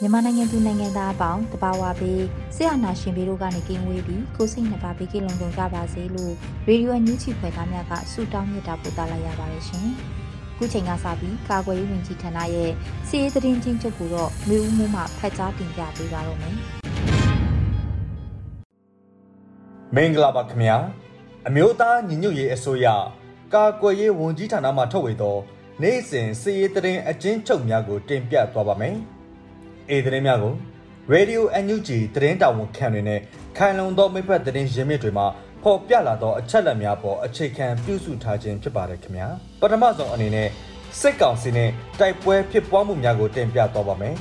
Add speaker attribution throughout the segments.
Speaker 1: မြန်မာနိုင်ငံသူနိုင်ငံသားအပေါင်းတဘာဝပေးဆရာနာရှင်ပေးတို့ကနေကင်းဝေးပြီးကိုစိတ်နှစ်ပါးပေးကင်းလုံးလုံးကြပါစေလို့ရေဒီယိုညူချီဖွယ်သားများကဆုတောင်းမြတ်တာပို့သလာရပါတယ်ရှင်။ခုချိန်ကစပြီးကာကွယ်ရေးဝန်ကြီးဌာနရဲ့စီးရေးသတင်းချင်းချုပ်ကိုတော့မျိုးဦးမှုမှဖတ်ကြားတင်ပြပေးပါတော့မယ်။
Speaker 2: မင်္ဂလာပါခင်ဗျာ။အမျိုးသားညီညွတ်ရေးအစိုးရကာကွယ်ရေးဝန်ကြီးဌာနမှထုတ်ဝေသော နေ့စဉ်စီးရေးသတင်းအကျဉ်းချုပ်များကိုတင်ပြသွားပါမယ်။ အေသတင်းများကို Radio NUG သတင်းတာဝန်ခံတွေနဲ့ခိုင်လုံသောမိဖက်သတင်းရင်းမြစ်တွေမှာဖော်ပြလာသောအချက်အလက်များပေါ်အခြေခံပြုစုထားခြင်းဖြစ်ပါတယ်ခင်ဗျာပထမဆုံးအနေနဲ့စစ်ကောင်စီနဲ့တိုက်ပွဲဖြစ်ပွားမှုများကိုတင်ပြသွားပါမယ်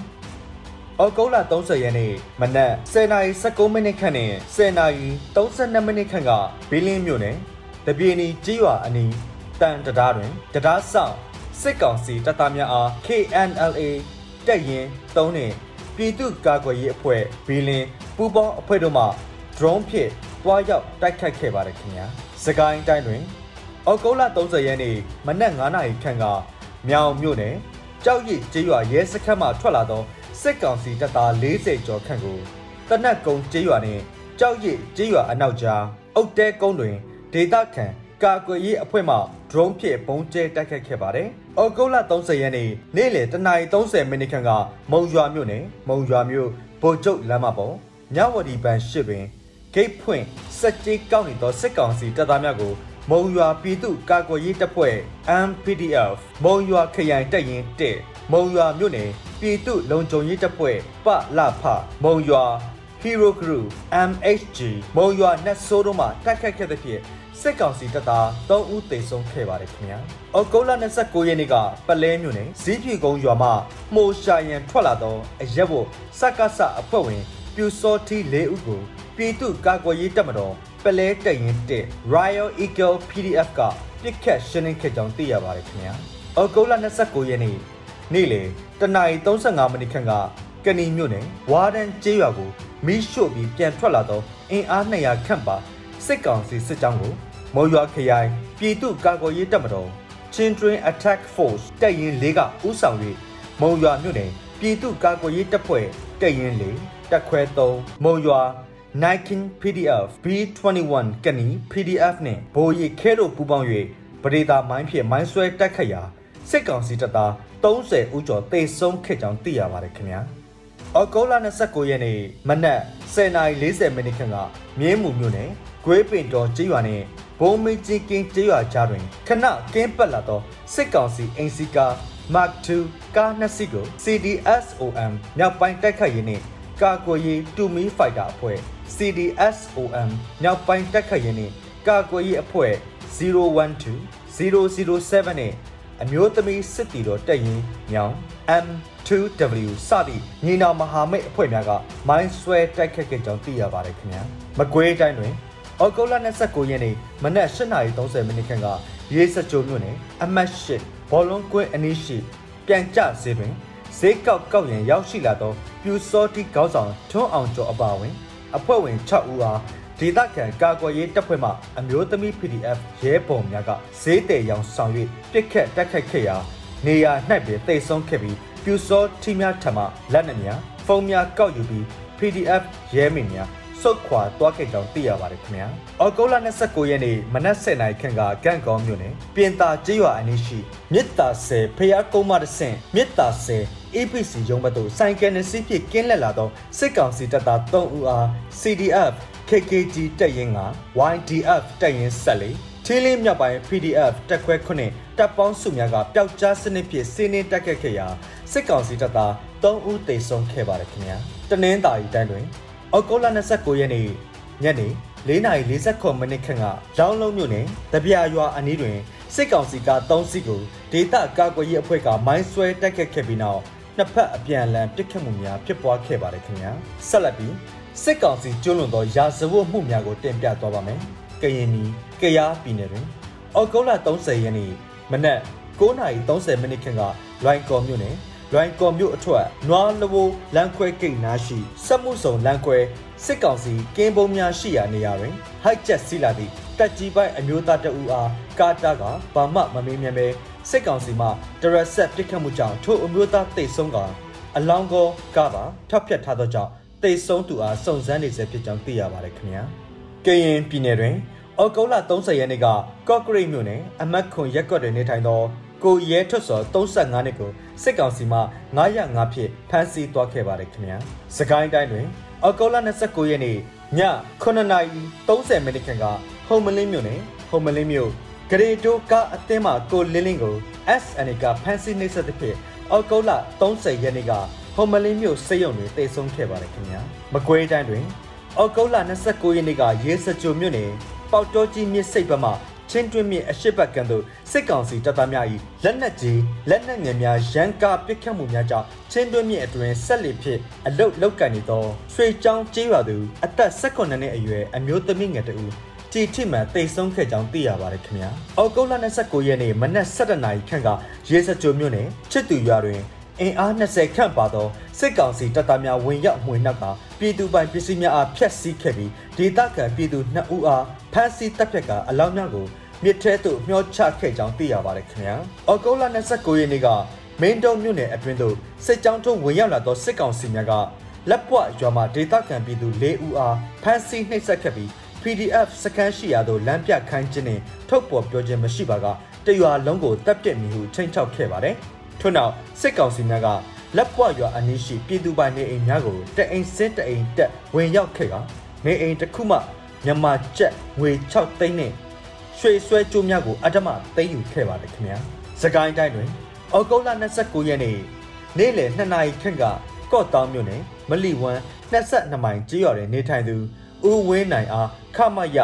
Speaker 2: အော်ဂုတ်လ30ရက်နေ့မနက်10:19မိနစ်ခန့်နဲ့10:32မိနစ်ခန့်ကဘီလင်းမြို့နယ်တပြေနီကြီးရွာအနီးတန်တရားတွင်တရားဆောင်စစ်ကောင်စီတပ်သားများအား KNLA တက်ရင်၃နှစ်ပြည်သူ့ကာကွယ်ရေးအဖွဲ့ဘီလင်ပူပေါင်းအဖွဲ့တို့မှ drone ဖြင့်တွားရောက်တိုက်ခိုက်ခဲ့ပါတယ်ခင်ဗျာစကိုင်းတိုင်းတွင်အောက်တိုဘာ30ရက်နေ့မနက်9:00နာရီခန့်ကမြောင်မြို့နယ်ကြောက်ရည်ကျေးရွာရဲစခန်းမှထွက်လာသောစစ်ကောင်စီတပ်သား40ကျော်ခန့်ကိုတနက်ကုန်းကျေးရွာနှင့်ကြောက်ရည်ကျေးရွာအနောက်ကြားအုတ်တဲကုန်းတွင်ဒေသခံ ကာကွယ်ရေးအဖွဲ့မှ drone ဖြင့်ပုံကျဲတိုက်ခိုက်ခဲ့ပါတယ်။အော်ဂုတ်လ30ရက်နေ့နေ့လယ်တနာရီ30မိနစ်ခန့်ကမုံရွာမြို့နယ်မုံရွာမြို့ဗိုလ်ချုပ်လမ်းမပေါ်မြဝတီဘဏ်ရှိတွင်ဂိတ်ဖွင့်စက်ကြီးကောက်နေသောစစ်ကောင်စီတပ်သားများကိုမုံရွာပြည်သူ့ကာကွယ်ရေးတပ်ဖွဲ့ MPDF မုံရွာခရိုင်တပ်ရင်း1မုံရွာမြို့နယ်ပြည်သူ့လုံခြုံရေးတပ်ဖွဲ့ပလဖမုံရွာ Hero Group MHG မုံရွာနတ်ဆိုးတို့မှတိုက်ခိုက်ခဲ့သဖြင့် စစ်ကောင်စီတပ်သား3ဦးသေဆုံးခဲ့ပါတယ်ခင်ဗျာ။အော်ဂုတ်လ29ရက်နေ့ကပလဲမြို့နယ်ဇီးဖြူကုန်းရွာမှမှုရှာရန်ထွက်လာသောအရက်ဘုစက္ကစအဖွဲ့ဝင်ပြူစောတီ၄ဦးကိုပြည်သူ့ကာကွယ်ရေးတပ်မတော်ပလဲတပ်ရင်း1 Royal Eagle PDF ကပြစ်ခတ်ရှင်းလင်းခဲ့ကြောင်းသိရပါတယ်ခင်ဗျာ။အော်ဂုတ်လ29ရက်နေ့နေ့လေတနာရီ35မိနစ်ခန့်ကကဏီမြို့နယ်ဝါဒန်ကျေးရွာကိုမီးရှို့ပြီးပြန်ထွက်လာသောအင်အား200ခန့်ပါစစ်ကောင်စီစစ်ကြောင်းကို မော်ရွာခရိုင်ပြည်သူ့ကာကွယ်ရေးတပ်မတော် Children Attack Force တပ်ရင်း၄ကဦးဆောင်၍မုံရွာမြို့နယ်ပြည်သူ့ကာကွယ်ရေးတပ်ဖွဲ့တပ်ရင်း၄တပ်ခွဲ3မုံရွာ Nike PDF B21 ကနီ PDF နဲ့ဘိုးရီခဲတို့ပူးပေါင်း၍ပရိသာမိုင်းဖြင့်မိုင်းဆွဲတိုက်ခတ်ရာစစ်ကောင်စီတပ်သား30ဦးကျော်တေဆုံးခဲ့ကြောင်းသိရပါတယ်ခင်ဗျာ။အော်ဂိုလာ29ရက်နေ့မနက်10:40မိနစ်ခန့်ကမြင်းမှုမြို့နယ်ဂွေးပင်တော်ကျေးရွာနဲ့ ဘုံမင်းကြီးကင်းကျေးရွာကြားတွင်ခဏကင်းပတ်လာသောစစ်ကောင်စီအင်စီကာ Mark II ကားနှစ်စီးကို CDSOM မြောက်ပိုင်းတိုက်ခိုက်ရေးနှင့်ကာကွယ်ရေးတူမီဖိုက်တာအဖွဲ့ CDSOM မြောက်ပိုင်းတိုက်ခိုက်ရေးနှင့်ကာကွယ်ရေးအဖွဲ့012 007နဲ့အမျိုးသမီးစစ်တီတော်တက်ရင်မြောင် M2W စသည့်ညီနောင်မဟာမိတ်အဖွဲ့များကမိုင်းဆွဲတိုက်ခတ်ခဲ့ကြောင်းသိရပါတယ်ခင်ဗျာမကွေးတိုင်းတွင် အော်ဂိုလာ29ရက်နေ့မနက်8:30မိနစ်ခန့်ကရေးစကြိုမြို့နယ်အမတ်ရှိဘောလုံးကွင်းအနီးရှိပြန်ကျစေတွင်ဈေးကောက်ကောက်ရန်ရောက်ရှိလာသောပြူစောတိခေါင်းဆောင်ထွန်းအောင်ကျော်အပါဝင် အဖွဲ့ဝင်6ဦးအားဒေသခံကာကွယ်ရေးတပ်ဖွဲ့မှအမျိုးသမီး PDF ရဲဘော်များကဈေးတယ်ရောင်ဆောင်၍ပြစ်ခတ်တက်ခတ်ခဲ့ရာနေရာ၌ပင်တိတ်ဆုံးခဲ့ပြီးပြူစောတိများထံမှလက်နက်များဖုန်းများကောက်ယူပြီး PDF ရဲမင်းများ စုတ်ခွာသွားခဲ့ကြောင်းသိရပါတယ်ခင်ဗျာ။အော်ဂုတ်လ29ရက်နေ့မနက်7:00နာရီခန့်ကဂန့်ကောင်းမြို့နယ်ပြင်တာကျေးရွာအနီးရှိမြစ်တာဆယ်ဖျားကုန်းမတဆင့်မြစ်တာဆယ် APC ရုံးဘက်သို့စိုင်ကယ်နဲ့စီးဖြင့်ကင်းလက်လာသောစစ်ကောင်စီတပ်သား3ဦးအား CDF KKG တပ်ရင်းက YDF တပ်ရင်းဆက်လေချင်းလေးမြောက်ပိုင်း PDF တက်ခွဲခုနှစ်တပ်ပေါင်းစုများကပျောက်ကြားစနစ်ဖြင့်စီးနင်းတက်ခတ်ခဲ့ရာစစ်ကောင်စီတပ်သား3ဦးသေဆုံးခဲ့ပါတယ်ခင်ဗျာတနင်္သာရီတိုင်းတွင် အောက်တိုဘာ29ရက်နေ့ညနေ4:49မိနစ်ခန့်ကရောင်းလုံးမြို့နယ်တပြာရွာအနီးတွင်စစ်ကောင်စီက3စီးကိုဒေသကာကွယ်ရေးအဖွဲ့ကမိုင်းဆွဲတိုက်ခတ်ခဲ့ပြီးနောက်နှစ်ဖက်အပြန်အလှန်ပစ်ခတ်မှုများဖြစ်ပွားခဲ့ပါတယ်ခင်ဗျာဆက်လက်ပြီးစစ်ကောင်စီကျွလွန်သောရာဇဝတ်မှုများကိုတင်ပြသွားပါမယ်ကရင်နီကရားပြည်နယ်တွင်အောက်တိုဘာ30ရက်နေ့မနက်9:30မိနစ်ခန့်ကလွိုင်ကော်မြို့နယ် လွိုင်ကော်မြို့အထွတ်နွားလဘိုးလမ်းခွဲဂိတ်နားရှိစက်မှုဆောင်လမ်းခွဲစစ်ကောင်စီကင်းပုံးများရှိရာနေရာတွင်ဟိုက်ချက်စီလာသည့်တက်ကြီးပိုင်အမျိုးသားတအူအားကာတာကဘာမှမမေးမြန်းပဲစစ်ကောင်စီမှတရက်ဆက်ပစ်ခတ်မှုကြောင့်ထိုအမျိုးသားတိတ်ဆုံးကအလောင်းကောကပါထပ်ဖြတ်ထားသောကြောင့်တိတ်ဆုံးသူအားစုံစမ်းနေစေဖြစ်ကြောင်းသိရပါတယ်ခင်ဗျာကရင်ပြည်နယ်တွင်အောက်တိုဘာ30ရက်နေ့ကကော့ကရိတ်မြို့နယ်အမတ်ခွန်ရက်ကွက်တွင်နေထိုင်သော ကိုရဲထွတ်စော်35နှစ်ကိုစစ်ကောင်စီမှ905ဖြစ်ဖမ်းဆီးသွားခဲ့ပါတယ်ခင်ဗျာစကိုင်းတိုင်းတွင်အောက်တိုဘာ29ရက်နေ့ည9:30မိနစ်ခန့်ကဟုံမလင်းမြို့နယ်ဟုံမလင်းမြို့ဂရေတိုကားအသင်းမှကိုလင်းလင်းကို SN ကဖမ်းဆီးနှိပ်စက်တဲ့ဖြစ်အောက်တိုဘာ30ရက်နေ့ကဟုံမလင်းမြို့စေယုံတွင်တိတ်ဆုံးခဲ့ပါတယ်ခင်ဗျာမကွေးတိုင်းတွင်အောက်တိုဘာ29ရက်နေ့ကရေစကြိုမြို့နယ်ပေါတောကြီးမြစ်စိတ်ဘက်မှ ချင်းတွင်းမြစ်အရှိတ်ဘက်ကံသို့စစ်ကောင်စီတပ်သားများ၏လက်နက်ကြီးလက်နက်ငယ်များရန်ကာပစ်ခတ်မှုများကြောင့်ချင်းတွင်းမြစ်အတွင်းဆက်လက်ဖြစ်အလုတ်လောက်ကန်နေသောရွှေချောင်းကျေးရွာသူအသက်18နှစ်အရွယ်အမျိုးသမီးငယ်တူကြည်ထိမှန်တိတ်ဆုံးခဲ့ကြောင်းသိရပါတယ်ခင်ဗျာ။အောက်တိုဘာ29ရက်နေ့မနက်7:00နာရီခန့်ကရေစကြိုမြို့နယ်ချစ်တူရွာတွင်အင်အား20ခန့်ပါသောစစ်ကောင်စီတပ်သားများဝင်ရောက်မှွေနှက်ကပြည်သူပိုင်ပစ္စည်းများအားဖျက်ဆီးခဲ့ပြီးဒေသခံပြည်သူ2ဦးအားဖမ်းဆီးတပ်ဖြတ်ကအလောင်းများကို မြစ်ထဲသို့မျှောချခဲ့ကြောင်းသိရပါတယ်ခင်ဗျာ။အော်တိုလာ29ရက်နေ့ကမင်းတုံမြို့နယ်အတွင်းသို့စစ်ကြောင်းထုံးဝင်ရောက်လာသောစစ်ကောင်စီများကလက်ပွရွာမှာဒေသခံပြည်သူ၄ဦးအားဖမ်းဆီးနှိပ်စက်ခဲ့ပြီး PDF စကန်ရှိရာသို့လမ်းပြခိုင်းခြင်းနှင့်ထုတ်ပေါ်ပြောခြင်းမရှိပါကတရွာလုံးကိုတပ်ပြစ်မိဟုချိန်ချောက်ခဲ့ပါတယ်။ထို့နောက်စစ်ကောင်စီများကလက်ပွရွာအနီးရှိပြည်သူပိုင်နေအိမ်များကိုတအိမ်စစ်တအိမ်တက်ဝင်ရောက်ခဲ့ကနေအိမ်တစ်ခုမှမြန်မာကျပ်ငွေ6သိန်းနဲ့ ရွှေဆွဲကြိုးများကိုအတ္တမသိမ်းယူခဲ့ပါတယ်ခင်ဗျာ။စကိုင်းတိုင်းတွင်အောက်တိုဘာ29ရက်နေ့နေ့လယ်2နာရီခန့်ကကော့တောင်မြို့နယ်မလီဝမ်22မိုင်ကြေးရွာတွင်နေထိုင်သူဦးဝင်းနိုင်အားခမရ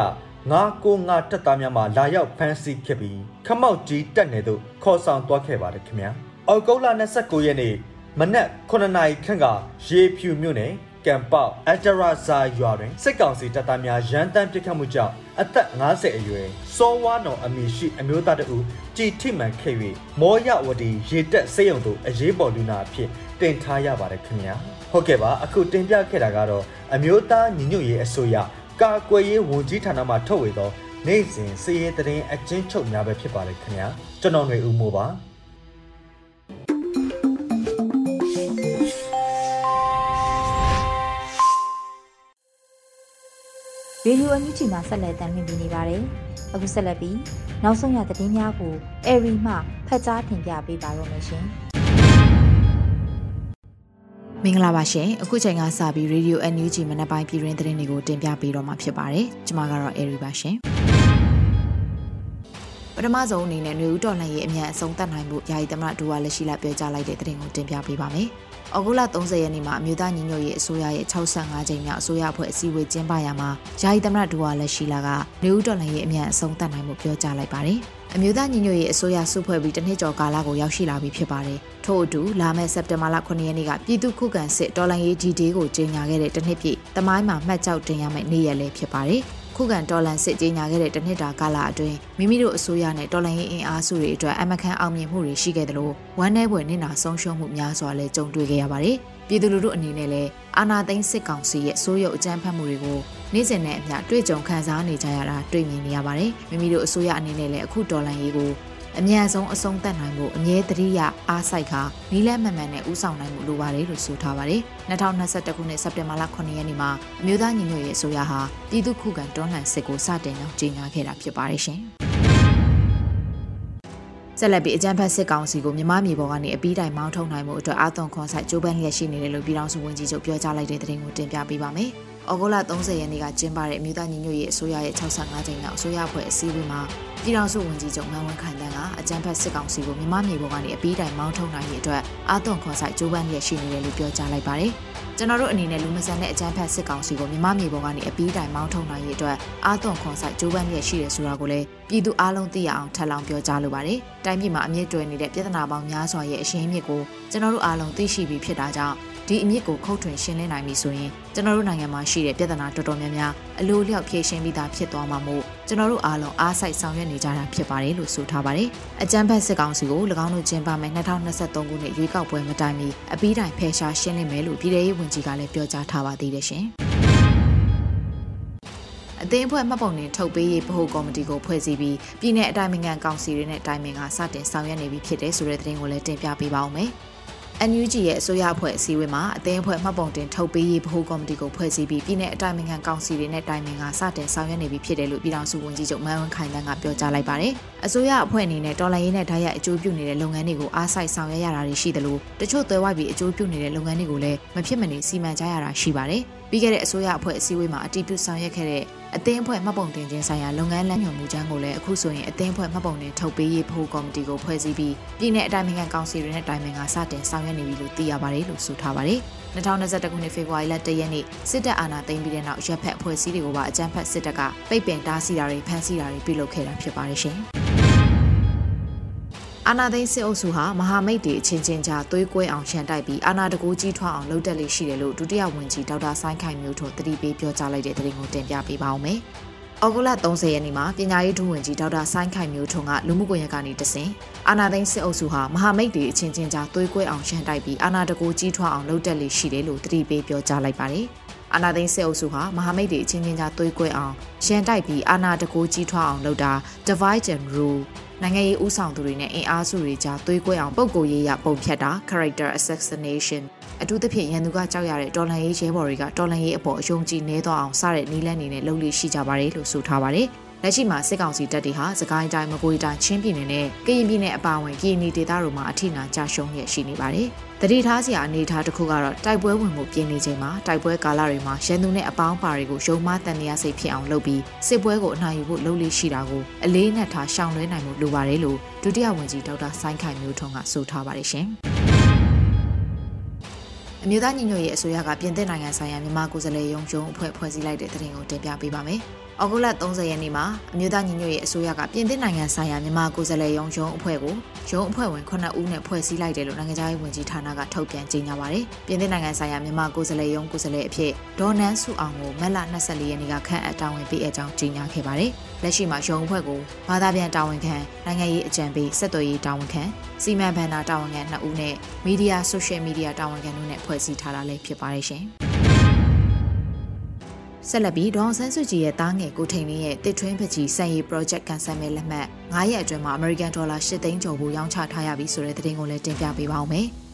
Speaker 2: 995တက်သားများမှလာရောက်ဖမ်းဆီးခဲ့ပြီးခမောက်ကြီးတက်နေသို့ခေါ်ဆောင်သွားခဲ့ပါတယ်ခင်ဗျာ။အောက်တိုဘာ29ရက်နေ့မနက်9နာရီခန့်ကရေဖြူမြို့နယ်ကံပေါက်အတရာဇာရွာတွင်စစ်ကောင်စီတပ်သားများရန်တမ်းပစ်ခတ်မှုကြောင့် အသက်50အရွယ်စောဝါနောင်အမည်ရှိအမျိုးသားတဦးကြည်ထိမှန်ခဲ့၍မောရဝတီရေတက်စေယုံတို့အရေးပေါ်လူနာအဖြစ်တင်ထားရပါတယ်ခင်ဗျာဟုတ်ကဲ့ပါအခုတင်ပြခဲ့တာကတော့အမျိုးသားညီညွတ်ရေးအစိုးရကာကွယ်ရေးဝန်ကြီးဌာနမှထုတ်ဝေသောနိုင်စဉ်စည်ရေးတရင်အချင်းချုပ်များပဲဖြစ်ပါတယ်ခင်ဗျာကျွန်တော်ຫນွေဦးမိုးပါ
Speaker 1: ရေဒီယိုအန်ယူဂျီမှာဆက်လက်တင်ပြနေပါတယ်။အခုဆက်လက်ပြီးနောက်ဆုံးရသတင်းများကိုအေရီမှဖတ်ကြားတင်ပြပေးပါရမရှင်။
Speaker 3: မင်္ဂလာပါရှင်။အခုချိန်ကစပြီးရေဒီယိုအန်ယူဂျီမနက်ပိုင်းပြည်တွင်သတင်းတွေကိုတင်ပြပေးတော့မှာဖြစ်ပါတယ်။ကျွန်မကတော့အေရီပါရှင်။ပထမဆုံးအနေနဲ့ຫນွေဦးတော်လှန်ရေးအမြန်အဆုံးသတ်နိုင်မှုယာယီသမရဒူဝါလက်ရှိလာပြောကြားလိုက်တဲ့သတင်းကိုတင်ပြပေးပါမယ်။။ ဩဂုတ်လ30ရက်နေ့မှာအမျိုးသားညီညွတ်ရေးအစိုးရရဲ့65ကြိမ်မြောက်အစိုးရအဖွဲ့အစည်းအဝေးကျင်းပရာမှာယာယီသမရဒူဝါလက်ရှိလာကနေဦးတော်လှန်ရေးအမြန်အဆုံးသတ်နိုင်မှုပြောကြားလိုက်ပါတယ်။အမျိုးသားညီညွတ်ရေးအစိုးရစုဖွဲ့ပြီးတစ်နှစ်ကျော်ကာလကိုရောက်ရှိလာပြီဖြစ်ပါတယ်။ထို့အတူလာမယ့်စက်တင်ဘာလ9ရက်နေ့ကပြည်သူ့ခုခံစစ်တော်လှန်ရေးဒီဒေးကိုကြေညာခဲ့တဲ့တစ်နှစ်ပြည့်တမိုင်းမှာမှတ်ကြောက်တင်ရမယ့်နေ့ရက်လည်းဖြစ်ပါတယ်။ ခုခံတော်လန်စစ်ကြေညာခဲ့တဲ့တနှစ်တာကာလအတွင်းမိမိတို့အစိုးရနဲ့တော်လန်ရေးအင်အားစုတွေအတွက်အမကန်အောင်မြင်မှုတွေရှိခဲ့တယ်လို့ဝမ်းနည်းဖွယ်နစ်နာဆုံးရှုံးမှုများစွာလည်းကြုံတွေ့ခဲ့ရပါတယ်။ပြည်သူလူထုအနေနဲ့လည်းအာဏာသိမ်းစစ်ကောင်စီရဲ့စိုးရုပ်အကြမ်းဖက်မှုတွေကိုနေ့စဉ်နဲ့အမျှတွေ့ကြုံခံစားနေကြရတာတွေ့မြင်နေရပါတယ်။မိမိတို့အစိုးရအနေနဲ့လည်းအခုတော်လန်ရေးကို အမြန်ဆုံးအဆုံးသတ်နိုင်မှုအမြဲတရိယာအားစိုက်ခါနီးလက်မှန်မှန်နဲ့ဥဆောင်နိုင်မှုလိုပါတယ်လို့ဆိုထားပါတယ်။2021ခုနှစ်စက်တင်ဘာလ9ရက်နေ့မှာအမျိုးသားညီညွတ်ရေးအစိုးရဟာပြည်သူ့ခုခံတွန်းလှန်စစ်ကိုစတင်ကြောင်းကြေညာခဲ့တာဖြစ်ပါတယ်ရှင်။ဆက်လက်ပြီးအကြံဖက်စစ်ကောင်စီကိုမြမမြေပေါ်ကနေအပီးတိုင်မောင်းထုတ်နိုင်မှုအတွက်အာသွန်ခွန်ဆိုင်ကြိုးပမ်းလျက်ရှိနေတယ်လို့ပြည်ထောင်စုဝန်ကြီးချုပ်ပြောကြားလိုက်တဲ့သတင်းကိုတင်ပြပေးပါမယ်။ ဩဂုတ်လ30ရက်နေ့ကကျင်းပတဲ့အမျိုးသားညီညွတ်ရေးအစိုးရရဲ့65ကြိမ်မြောက်အစိုးရအဖွဲ့အစည်းအဝေးမှာပြည်ထောင်စုဝန်ကြီးချုပ်မန်ဝင်းခိုင်တန်းကအကြံဖက်စစ်ကောင်စီကိုမြမမြေပေါ်ကနေအပီးတိုင်မောင်းထုတ်နိုင်ရေးအတွက်အာသွန်ခွန်ဆိုင်ကြိုးပမ်းရရှိနေတယ်လို့ပြောကြားလိုက်ပါတယ်။ကျွန်တော်တို့အနေနဲ့လူမဆန်တဲ့အကြံဖက်စစ်ကောင်စီကိုမြမမြေပေါ်ကနေအပီးတိုင်မောင်းထုတ်နိုင်ရေးအတွက်အာသွန်ခွန်ဆိုင်ကြိုးပမ်းရရှိတယ်ဆိုတာကိုလည်းပြည်သူအလုံးသိရအောင်ထပ်လောင်းပြောကြားလိုပါတယ်။တိုင်းပြည်မှာအမြင့်တွယ်နေတဲ့ပြည်ထနာပေါင်းများစွာရဲ့အရှင်းအမြစ်ကိုကျွန်တော်တို့အားလုံးသိရှိပြီးဖြစ်တာကြောင့် ဒီအမြစ်ကိုခုတ်ထွင်ရှင်းလင်းနိုင်ပြီဆိုရင်ကျွန်တော်တို့နိုင်ငံမှာရှိတဲ့ပြဿနာတော်တော်များများအလိုလျောက်ဖြေရှင်းပြီးသားဖြစ်သွားမှာမို့ကျွန်တော်တို့အားလုံးအားစိုက်ဆောင်ရွက်နေကြတာဖြစ်ပါတယ်လို့ဆိုထားပါတယ်။အကြံဖက်စစ်ကောင်စီကို၎င်းတို့ကျင်းပမယ်2023ခုနှစ်ရွေးကောက်ပွဲမတိုင်မီအပီးတိုင်ဖယ်ရှားရှင်းလင်းမယ်လို့ပြည်ထောင်ရေးဝန်ကြီးကလည်းပြောကြားထားပါသေးတယ်ရှင်။အသင်းအဖွဲ့မှတ်ပုံတင်ထုတ်ပေးရေးဗဟိုကော်မတီကိုဖွဲ့စည်းပြီးပြည်내အတိုင်းအမြန်ကောင်စီတွေနဲ့တိုင်ပင်ကစတင်ဆောင်ရွက်နေပြီဖြစ်တဲ့ဆိုတဲ့သတင်းကိုလည်းတင်ပြပေးပါဦးမယ်။ NUG ရဲ့အစိုးရအဖွဲ့အစည်းအဝေးမှာအသင်းအဖွဲ့မှတ်ပုံတင်ထုတ်ပေးရေးဗဟိုကော်မတီကိုဖွဲ့စည်းပြီးပြည်내အတိုင်းအမြံကောင်စီတွေနဲ့တိုင်ပင်ကစတင်ဆောင်ရွက်နေပြီဖြစ်တယ်လို့ပြည်ထောင်စုဝန်ကြီးချုပ်မန်ဝင်းခိုင်တန်းကပြောကြားလိုက်ပါတယ်။အစိုးရအဖွဲ့အနေနဲ့တော်လှန်ရေးနဲ့ဓာတ်ရိုက်အကျိုးပြုနေတဲ့လုပ်ငန်းတွေကိုအားစိုက်ဆောင်ရွက်ရတာတွေရှိတယ်လို့တချို့သွဲဝိုက်ပြီးအကျိုးပြုနေတဲ့လုပ်ငန်းတွေကိုလည်းမဖြစ်မနေစီမံကြရတာရှိပါတယ်။ ပြီးခဲ့တဲ့အစိုးရအဖွဲ့အစည်းအဝေးမှာအတည်ပြုဆောင်ရွက်ခဲ့တဲ့အသင်းအဖွဲ့မှတ်ပုံတင်ခြင်းဆိုင်ရာလုပ်ငန်းလမ်းညွှန်မှုချမ်းကိုလည်းအခုဆိုရင်အသင်းအဖွဲ့မှတ်ပုံတင်ထုတ်ပေးရေးဖို့ကော်မတီကိုဖွဲ့စည်းပြီးပြည်내အတိုင်းအမြံကောင်စီတွေနဲ့တိုင်ပင်ကစတင်ဆောင်ရွက်နေပြီလို့သိရပါတယ်လို့ဆိုထားပါတယ်။2021ခုနှစ်ဖေဖော်ဝါရီလ1ရက်နေ့စစ်တပ်အာဏာသိမ်းပြီးတဲ့နောက်ရပ်ဖက်အဖွဲ့အစည်းတွေကိုပါအကြမ်းဖက်စစ်တပ်ကပိတ်ပင်တားဆီးတာတွေဖမ်းဆီးတာတွေပြုလုပ်ခဲ့တာဖြစ်ပါတယ်ရှင်။ အာနာသိန်းစစ်အုပ်စုဟာမဟာမိတ်တွေအချင်းချင်းကြားသွေးကွဲအောင်ရှန်တိုက်ပြီးအာနာတကူကြီးထွားအောင်လုပ်တက်လေးရှိတယ်လို့ဒုတိယဝန်ကြီးဒေါက်တာဆိုင်းခိုင်မျိုးထွန်းတတိပေးပြောကြားလိုက်တဲ့သတင်းကိုတင်ပြပေးပါောင်းမယ်။ဩဂုတ်လ30ရက်နေ့မှာပညာရေးဒုဝန်ကြီးဒေါက်တာဆိုင်းခိုင်မျိုးထွန်းကလူမှုကွန်ရက်ကနေတဆင့်အာနာသိန်းစစ်အုပ်စုဟာမဟာမိတ်တွေအချင်းချင်းကြားသွေးကွဲအောင်ရှန်တိုက်ပြီးအာနာတကူကြီးထွားအောင်လုပ်တက်လေးရှိတယ်လို့တတိပေးပြောကြားလိုက်ပါတယ်။အာနာသိန်းစစ်အုပ်စုဟာမဟာမိတ်တွေအချင်းချင်းကြားသွေးကွဲအောင်ရှန်တိုက်ပြီးအာနာတကူကြီးထွားအောင်လုပ်တာ divide and rule နိုင်ငံရေးဦးဆောင်သူတွေနဲ့အင်အားစုတွေကြားသွေးကွဲအောင်ပုံကိုရေးရပုံဖြတ်တာ character assassination အထူးသဖြင့်ရန်သူကကြောက်ရတဲ့တော်လှန်ရေးရဲဘော်တွေကတော်လှန်ရေးအပေါ်အယုံကြည်နေတော့အောင်စတဲ့နီးလန်းနေနဲ့လှုပ်လို့ရှိကြပါတယ်လို့ဆိုထားပါတယ်။လက်ရှိမှာစစ်ကောင်စီတပ်တွေဟာစကိုင်းတိုင်းမကွေးတိုင်းချင်းပြည်နယ်နဲ့ကရင်ပြည်နယ်အပါအဝင်ကရင်ပြည်ဒေသတို့မှာအထိနာကြရှုံးရရှိနေပါတယ်။ တတိထားစရာအနေထားတစ်ခုကတော့တိုက်ပွဲဝင်မှုပြင်းနေချိန်မှာတိုက်ပွဲကာလတွေမှာရန်သူနဲ့အပေါင်းပါတွေကိုရုံမတန်တရားစိတ်ဖြစ်အောင်လုပ်ပြီးစစ်ပွဲကိုအနိုင်ယူဖို့လုပ်လို့ရှိတာကိုအလေးနက်ထားရှောင်လွှဲနိုင်မှုလိုပါတယ်လို့ဒုတိယဝန်ကြီးဒေါက်တာဆိုင်းခိုင်မျိုးထွန်းကဆိုထားပါတယ်ရှင်အမျိုးသားညီညွတ်ရေးအစိုးရကပြင်သစ်နိုင်ငံဆိုင်ရာမြန်မာကိုယ်စားလှယ်ရုံးရုံးအဖွဲ့ဖွဲ့စည်းလိုက်တဲ့သတင်းကိုတင်ပြပေးပါမယ်။ ဩဂုတ်လ30ရက်နေ့မှာအမျိုးသားညီညွတ်ရေးအစိုးရကပြင်သစ်နိုင်ငံဆိုင်ရာမြန်မာကိုယ်စားလှယ်ရုံးရုံးအဖွဲ့ကိုရုံးအဖွဲ့ဝင်9ဦးနဲ့ဖွဲ့စည်းလိုက်တယ်လို့နိုင်ငံခြားရေးဝန်ကြီးဌာနကထုတ်ပြန်ကြေညာပါတယ်။ပြင်သစ်နိုင်ငံဆိုင်ရာမြန်မာကိုယ်စားလှယ်ရုံးကိုယ်စားလှယ်အဖြစ်ဒေါ်နန်းစုအောင်ကိုမက်လ24ရက်နေ့ကခန့်အပ်တာဝန်ပေးအကြောင်းကြေညာခဲ့ပါတယ်။လက်ရှိမှာရုံးအဖွဲ့ကိုဘာသာပြန်တာဝန်ခံနိုင်ငံရေးအကြံပေးဆက်သွယ်ရေးတာဝန်ခံစီမံဘဏ္ဍာတာဝန်ခံ2ဦးနဲ့မီဒီယာဆိုရှယ်မီဒီယာတာဝန်ခံတို့နဲ့ဖွဲ့စည်းထားတာလည်းဖြစ်ပါတယ်ရှင်။ ဆက်လက်ပြီးဒေါအောင်ဆန်းစုကြည်ရဲ့တားငယ်ကိုထိန်လင်းရဲ့တစ်ထွင်းပကြီးစံရည် project ကန်ဆယ်မဲ့လက်မှတ်9ရက်အတွင်းမှာ American Dollar 8သိန်းကျော်ကိုရောင်းချထားရပြီဆိုတဲ့သတင်းကိုလည်းတင်ပြပေးပါောင်းမယ်။။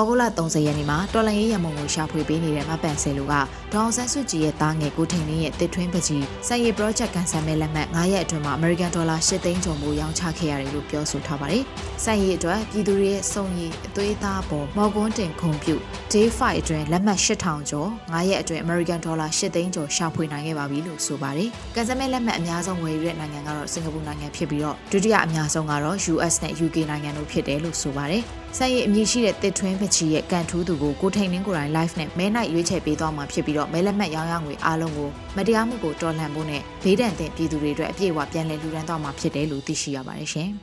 Speaker 3: ဩဂုတ်လ30ရက်နေ့မှာတော်လန်ရေးရမုံကိုရှာဖွေပေးနေတဲ့မပန်ဆယ်လူကဒေါအောင်ဆန်းစုကြည်ရဲ့သားငယ်ကိုထိန်လင်းရဲ့တစ်ထွင်းပကြီးစိုင်ရည် project ကန်ဆယ်မဲ့လက်မှတ်9ရက်အတွင်းမှာ American Dollar 8သိန်းကျော်မိုးရောင်းချခဲ့ရတယ်လို့ပြောဆိုထားပါတယ်။စိုင်ရည်အတွက်ပြည်သူတွေရဲ့စုံရည်အသွေးသားပေါ်မော်ကွန်းတင်ခုံပြု Day 5အတွင်းလက်မှတ်8000ကျော်9ရက်အတွင်း American Dollar 8သိန်းကျော်ရှာဖွေနိုင်ခဲ့ပါပြီလို့ဆိုပါတယ်။ကန်ဆယ်မဲ့လက်မှတ်အများဆုံးဝယ်ယူတဲ့နိုင်ငံကတော့စင်ကာပူနိုင်ငံဖြစ်ပြီးတော့ဒုတိယအများဆုံးကတော့ US နဲ့ UK နိုင်ငံတို့ဖြစ်တယ်လို့ဆိုပါတယ်။ ဆက်ရည်အမည်ရှိတဲ့တစ်ထွင်းပချီရဲ့ကန်ထူးသူကိုကိုထိန်နှင်းကိုယ်တိုင် live နဲ့မဲနိုင်ရွေးချယ်ပေးသွားမှာဖြစ်ပြီးတော့မဲလက်မှတ်ရောင်းရငွေအားလုံးကိုမတရားမှုကိုတော်လှန်ဖို့နဲ့ဘေးဒဏ်သင့်ပြည်သူတွေအတွက်အပြည့်အဝပြန်လည်လူဒန်းသွားမှာဖြစ်တယ်လို့သိရှိရပါတယ်ရှင်။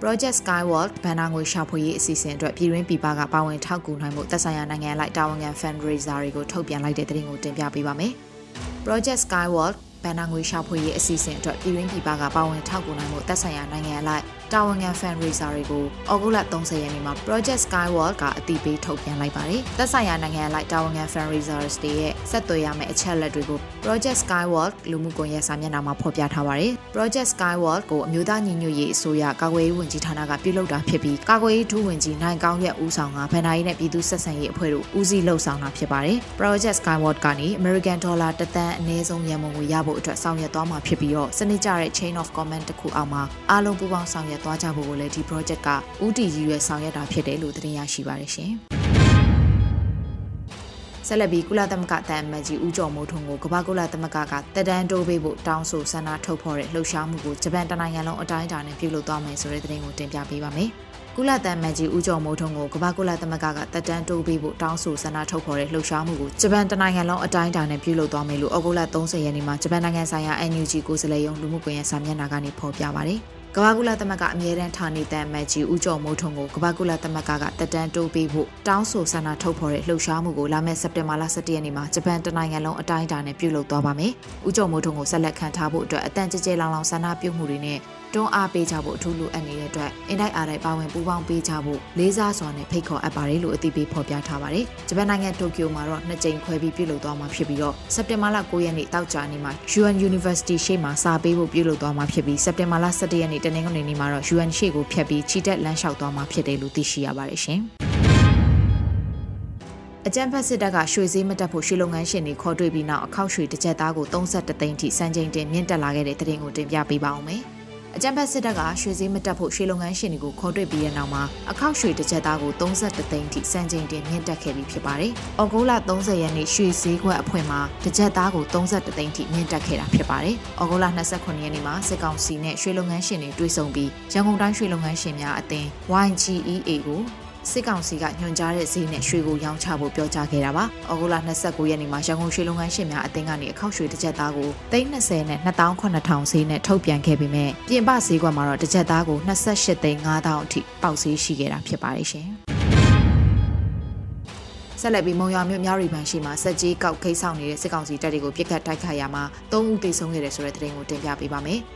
Speaker 3: Project Skyward ဘဏ္ဍာငွေရှာဖွေရေးအစီအစဉ်အတွက်ပြည်တွင်းပြည်ပကပါဝင်ထောက်ကူနိုင်မှုသက်ဆိုင်ရာနိုင်ငံလိုက်တာဝန်ခံ fundraiser တွေကိုထုတ်ပြန်လိုက်တဲ့သတင်းကိုတင်ပြပေးပါမယ်။ Project Skyward ဘဏ္ဍာငွေရှာဖွေရေးအစီအစဉ်အတွက်ပြည်တွင်းပြည်ပကပါဝင်ထောက်ကူနိုင်မှုသက်ဆိုင်ရာနိုင်ငံအလိုက် တာဝန်ခံ fundraiser တွေကိုဩဂုတ်လ30ရက်နေ့မှာ Project Skyward ကအတိပေးထုတ်ပြန်လိုက်ပါတယ်။သက်ဆိုင်ရာနိုင်ငံလိုက်တာဝန်ခံ fundraisers တွေရဲ့ဆက်သွယ်ရမယ့်အချက်အလက်တွေကို Project Skyward လူမှုကွန်ရက်စာမျက်နှာမှာဖော်ပြထားပါတယ်။ Project Skyward ကိုအမျိုးသားညီညွတ်ရေးအစိုးရကာကွယ်ရေးဝန်ကြီးဌာနကပြုလုပ်တာဖြစ်ပြီးကာကွယ်ရေးဒုဝန်ကြီးနိုင်ကောင်းရဲ့ဦးဆောင်ကဗန်နာရေးနဲ့ပြည်သူဆက်ဆံရေးအဖွဲ့တို့ဦးစီးလှုပ်ဆောင်တာဖြစ်ပါတယ်။ Project Skyward ကနေ American Dollar တသန်းအနည်းဆုံးရန်ပုံငွေရဖို့အတွက်ဆောင်ရွက်သွားမှာဖြစ်ပြီးတော့စနစ်ကျတဲ့ chain of command တစ်ခုအောက်မှာအားလုံးပူးပေါင်းဆောင်ရွက်သွားကြဖို့ကိုလည်းဒီ project ကဦးတည်ရည်ရွယ်ဆောင်ရွက်တာဖြစ်တယ်လို့သတင်းရရှိပါတယ်ရှင်။ဆက်လက်ပြီးကုလသမဂ္ဂတန်အမတ်ကြီးဦးကျော်မိုးထွန်းကိုကမ္ဘာကုလသမဂ္ဂကတက်တန်းတိုးပေးဖို့တောင်းဆိုဆန္ဒထုတ်ဖော်တဲ့လှုပ်ရှားမှုကိုဂျပန်တနိုင်ငံလုံးအတိုင်းအတာနဲ့ပြုလုပ်သွားမယ်ဆိုတဲ့သတင်းကိုတင်ပြပေးပါမယ်။ကုလတန်မန်ကြီးဦးကျော်မိုးထွန်းကိုကမ္ဘာကုလသမဂ္ဂကတက်တန်းတိုးပေးဖို့တောင်းဆိုဆန္ဒထုတ်ဖော်တဲ့လှုပ်ရှားမှုကိုဂျပန်တနိုင်ငံလုံးအတိုင်းအတာနဲ့ပြုလုပ်သွားမယ်လို့ဩဂုတ်လ30ရက်နေ့မှာဂျပန်နိုင်ငံဆိုင်ရာ NUG ကိုယ်စားလှယ်ရုံးလူမှုကွန်ရက်စာမျက်နှာကနေဖော်ပြပါတယ်။ ကမ္ဘာကုလသမဂ္ဂအမြဲတမ်းဌာနေတန်မတ်ကြီးဦးကျော်မိုးထွန်းကိုကမ္ဘာကုလသမဂ္ဂကတက်တန်းတိုးပေးဖို့တောင်းဆိုဆန္ဒထုတ်ဖော်တဲ့လှုပ်ရှားမှုကိုလာမယ့်စက်တင်ဘာလ17ရက်နေ့မှာဂျပန်တနိုင်ငံလုံးအတိုင်းအတာနဲ့ပြုလုပ်သွားပါမယ်။ဦးကျော်မိုးထွန်းကိုဆက်လက်ခံထားဖို့အတွက်အတန်ကြဲကြဲလောင်လောင်ဆန္ဒပြုမှုတွေနဲ့ တွန်းအားပေးကြဖို့အထူးလိုအပ်နေတဲ့အတွက်အင်တိုက်အားတိုက်ပါဝင်ပူးပေါင်းပေးကြဖို့လေးစားစွာနဲ့ဖိတ်ခေါ်အပ်ပါတယ်လို့အသိပေးဖော်ပြထားပါတယ်။ဂျပန်နိုင်ငံတိုကျိုမှာတော့နှစ်ကြိမ်ခွဲပြီးပြုလုပ်သွားမှာဖြစ်ပြီးတော့စက်တင်ဘာလ9ရက်နေ့တောက်ကြနေ့မှာ UN University ရှေ့မှာစာပေးဖို့ပြုလုပ်သွားမှာဖြစ်ပြီးစက်တင်ဘာလ17ရက်နေ့တနင်္ဂနွေနေ့မှာတော့ UN ရှေ့ကိုဖျက်ပြီးချီတက်လမ်းလျှောက်သွားမှာဖြစ်တယ်လို့သိရှိရပါတယ်ရှင်။အကြံဖက်စစ်တပ်ကရွှေစည်းမတက်ဖို့ရွှေလုပ်ငန်းရှင်တွေခေါ်တွေ့ပြီးနောက်အခောက်ရွှေတစ်ကြက်သားကို32သိန်းထိစံချိန်တင်မြင့်တက်လာခဲ့တဲ့တဲ့တင်ကိုတင်ပြပေးပါအောင်မယ်။ အကြံဖက်စစ်တပ်ကရွှေစည်းမတက်ဖို့ရွှေလုပ်ငန်းရှင်တွေကိုခေါ်တွေ့ပြီးတဲ့နောက်မှာအခောက်ရွှေတစ်ချက်သားကို32သိန်းထိစံချိန်တင်မြင့်တက်ခဲ့ပြီးဖြစ်ပါတယ်။အော်ဂိုလာ30ရက်နေ့ရွှေစည်းခွက်အဖွဲ့မှာတစ်ချက်သားကို32သိန်းထိမြင့်တက်ခဲ့တာဖြစ်ပါတယ်။အော်ဂိုလာ29ရက်နေ့မှာစစ်ကောင်စီနဲ့ရွှေလုပ်ငန်းရှင်တွေတွေ့ဆုံပြီးရန်ကုန်တိုင်းရွှေလုပ်ငန်းရှင်များအသင်း YGEA ကို စစ်ကောင်စီကညွှန်ကြားတဲ့ဈေးနဲ့ရွှေကိုရောင်းချဖို့ပြောကြားခဲ့တာပါ။ဩဂုတ်လ29ရက်နေ့မှာရန်ကုန်ရွှေလုပ်ငန်းရှင်များအသင်းကနေအခောက်ရွှေတစ်ကြက်သားကို320နဲ့28000ဈေးနဲ့ထုတ်ပြန်ခဲ့ပြီးမြပြင်ပဈေးကွက်မှာတော့တစ်ကြက်သားကို28သိန်း5000အထိပေါက်ဈေးရှိခဲ့တာဖြစ်ပါတယ်ရှင်။ဆက်လက်ပြီးမုံရွာမြို့မြောက်ရီပန်ရှိမှာစက်ကြီးကောက်ခိတ်ဆောင်နေတဲ့စစ်ကောင်စီတပ်တွေကိုပြစ်ခတ်တိုက်ခိုက်ရမှာ၃ဦးသေဆုံးခဲ့တယ်ဆိုတဲ့သတင်းကိုတင်ပြပေးပါမယ်။။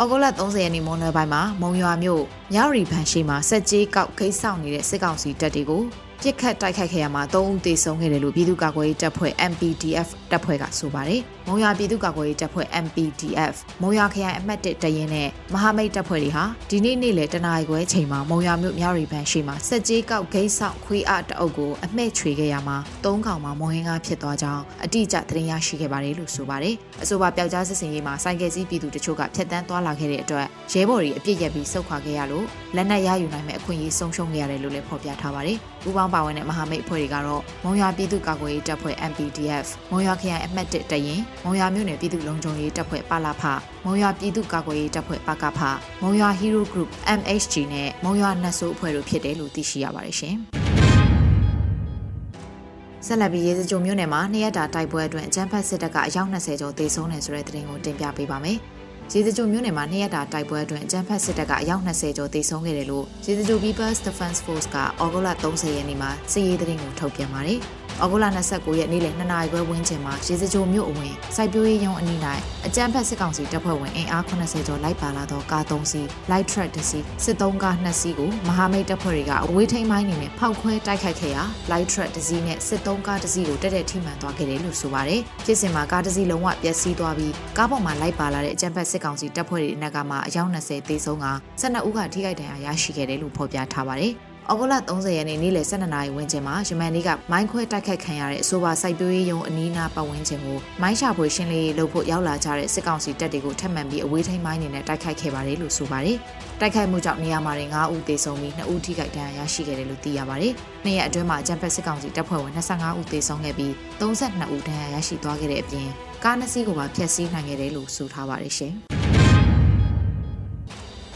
Speaker 3: ဩဂုတ်လ30ရက်နေ့မွန်းလွဲပိုင်းမှာမုံရွာမြို့မြောက်ရီဘန်ရှိမှာစက်ကြီးကောက်ခိတ်ဆောင်နေတဲ့စစ်ကောင်စီတပ်တွေကိုပြစ်ခတ်တိုက်ခိုက်ခဲ့ရမှာ၃ဦးသေဆုံးခဲ့တယ်လို့ပြည်သူ့ကာကွယ်ရေးတပ်ဖွဲ့ MPDF တပ်ဖွဲ့ကဆိုပါတယ်။ မုံရွာပြည်သူ့ကာကွယ်ရေးတပ်ဖွဲ့ MPDF မုံရွာခရိုင်အမှတ်1တရင်နဲ့မဟာမိတ်တပ်ဖွဲ့တွေဟာဒီနေ့နေ့လယ်တနာရီခွဲချိန်မှာမုံရွာမြို့မြောက်ရီဘန်ရှိမှာစက်ကြီးကောက်ဂိတ်ဆောင်ခွေးအတအုပ်ကိုအမှဲ့ချွေခဲ့ရမှာ၃ကောင်မှာမုံဟင်းကားဖြစ်သွားကြောင်းအတိအကျသတင်းရရှိခဲ့ပါတယ်လို့ဆိုပါတယ်။အဆိုပါပျောက်ကြားစစ်စင်ရေးမှာစိုက်ကယ်စီးပြည်သူတချို့ကဖျက်တမ်းသွားလာခဲ့တဲ့အတွက်ရဲဘော်တွေအပြစ်ရက်ပြီးဆုတ်ခွာခဲ့ရလို့လက်နက်ရယူနိုင်မဲ့အခွင့်အရေးဆုံးရှုံးခဲ့ရတယ်လို့လည်းဖော်ပြထားပါတယ်။ပူးပေါင်းပါဝင်တဲ့မဟာမိတ်အဖွဲ့တွေကတော့မုံရွာပြည်သူ့ကာကွယ်ရေးတပ်ဖွဲ့ MPDF မုံရွာခရိုင်အမှတ်1တရင်မုံရွာမြို့နယ်ပြည်သူ့လုံခြုံရေးတပ်ဖွဲ့ပါလာဖမုံရွာပြည်သူ့ကာကွယ်ရေးတပ်ဖွဲ့ပကဖမုံရွာ Hero Group MHG နဲ့မုံရွာနတ်ဆိုးအဖွဲ့တို့ဖြစ်တယ်လို့သိရှိရပါတယ်ရှင်ဆက်လက်ပြီးရေစကြိုမြို့နယ်မှာနှစ်ရက်တာတိုက်ပွဲအတွင်းအကြမ်းဖက်စစ်တပ်ကအယောက်20ကျော်သေဆုံးတယ်ဆိုတဲ့သတင်းကိုတင်ပြပေးပါမယ်။ရေစကြိုမြို့နယ်မှာနှစ်ရက်တာတိုက်ပွဲအတွင်းအကြမ်းဖက်စစ်တပ်ကအယောက်20ကျော်သေဆုံးခဲ့တယ်လို့ရေစကြို People's Defense Force ကဩဂုတ်လ30ရက်နေ့မှာစစ်ရေးသတင်းကိုထုတ်ပြန်ပါတယ်။။ ဩဂုတ်လ29ရက်နေ့လယ်2နာရီခွဲဝန်းကျင်မှာရေစကြိုမြို့အဝင်စိုက်ပျိုးရေးရုံးအနီး၌အကြမ်းဖက်စစ်ကောင်စီတပ်ဖွဲ့ဝင်အင်အား80ကျော်လိုက်ပါလာသောကား3စီး light truck တစ်စီးစစ်သုံးကား2စီးကိုမဟာမိတ်တပ်ဖွဲ့တွေကအဝေးထိန်းမိုင်းနေနဲ့ဖောက်ခွဲတိုက်ခိုက်ခဲ့ရာ light truck တစ်စီးနဲ့စစ်သုံးကားတစ်စီးကိုတက်တက်ထိမှန်သွားခဲ့တယ်လို့ဆိုပါတယ်။ဖြစ်စဉ်မှာကားတစ်စီးလုံးဝပျက်စီးသွားပြီးကားပေါ်မှာလိုက်ပါလာတဲ့အကြမ်းဖက်စစ်ကောင်စီတပ်ဖွဲ့တွေအနက်ကမှအယောက်20သေဆုံးက12ဦးကထိခိုက်ဒဏ်ရာရရှိခဲ့တယ်လို့ဖော်ပြထားပါတယ်။။ ဩဂုတ်လ30ရက်နေ့နေ့လယ်12နာရီဝန်းကျင်မှာယမန်နေ့ကမိုင်းခွဲတိုက်ခတ်ခံရတဲ့အဆိုပါစိုက်ပျိုးရေးရုံအနီးနားပတ်ဝန်းကျင်ကိုမိုင်းရှာဖွေရှင်းလင်းရေးလုပ်ဖို့ရောက်လာကြတဲ့စစ်ကောင်စီတပ်တွေကိုထပ်မံပြီးအဝေးထိန်းမိုင်းနေနဲ့တိုက်ခိုက်ခဲ့ပါတယ်လို့ဆိုပါတယ်။တိုက်ခိုက်မှုကြောင့်နေရာမှာ9ဦးသေဆုံးပြီး2ဦးထိခိုက်ဒဏ်ရာရရှိခဲ့တယ်လို့သိရပါတယ်။နေ့ရက်အတွင်းမှာဂျမ်ဖက်စစ်ကောင်စီတပ်ဖွဲ့ဝင်25ဦးသေဆုံးခဲ့ပြီး32ဦးဒဏ်ရာရရှိသွားခဲ့တဲ့အပြင်ကားနှစ်စီးကိုပါဖျက်ဆီးနိုင်ခဲ့တယ်လို့ဆိုထားပါတယ်ရှင်။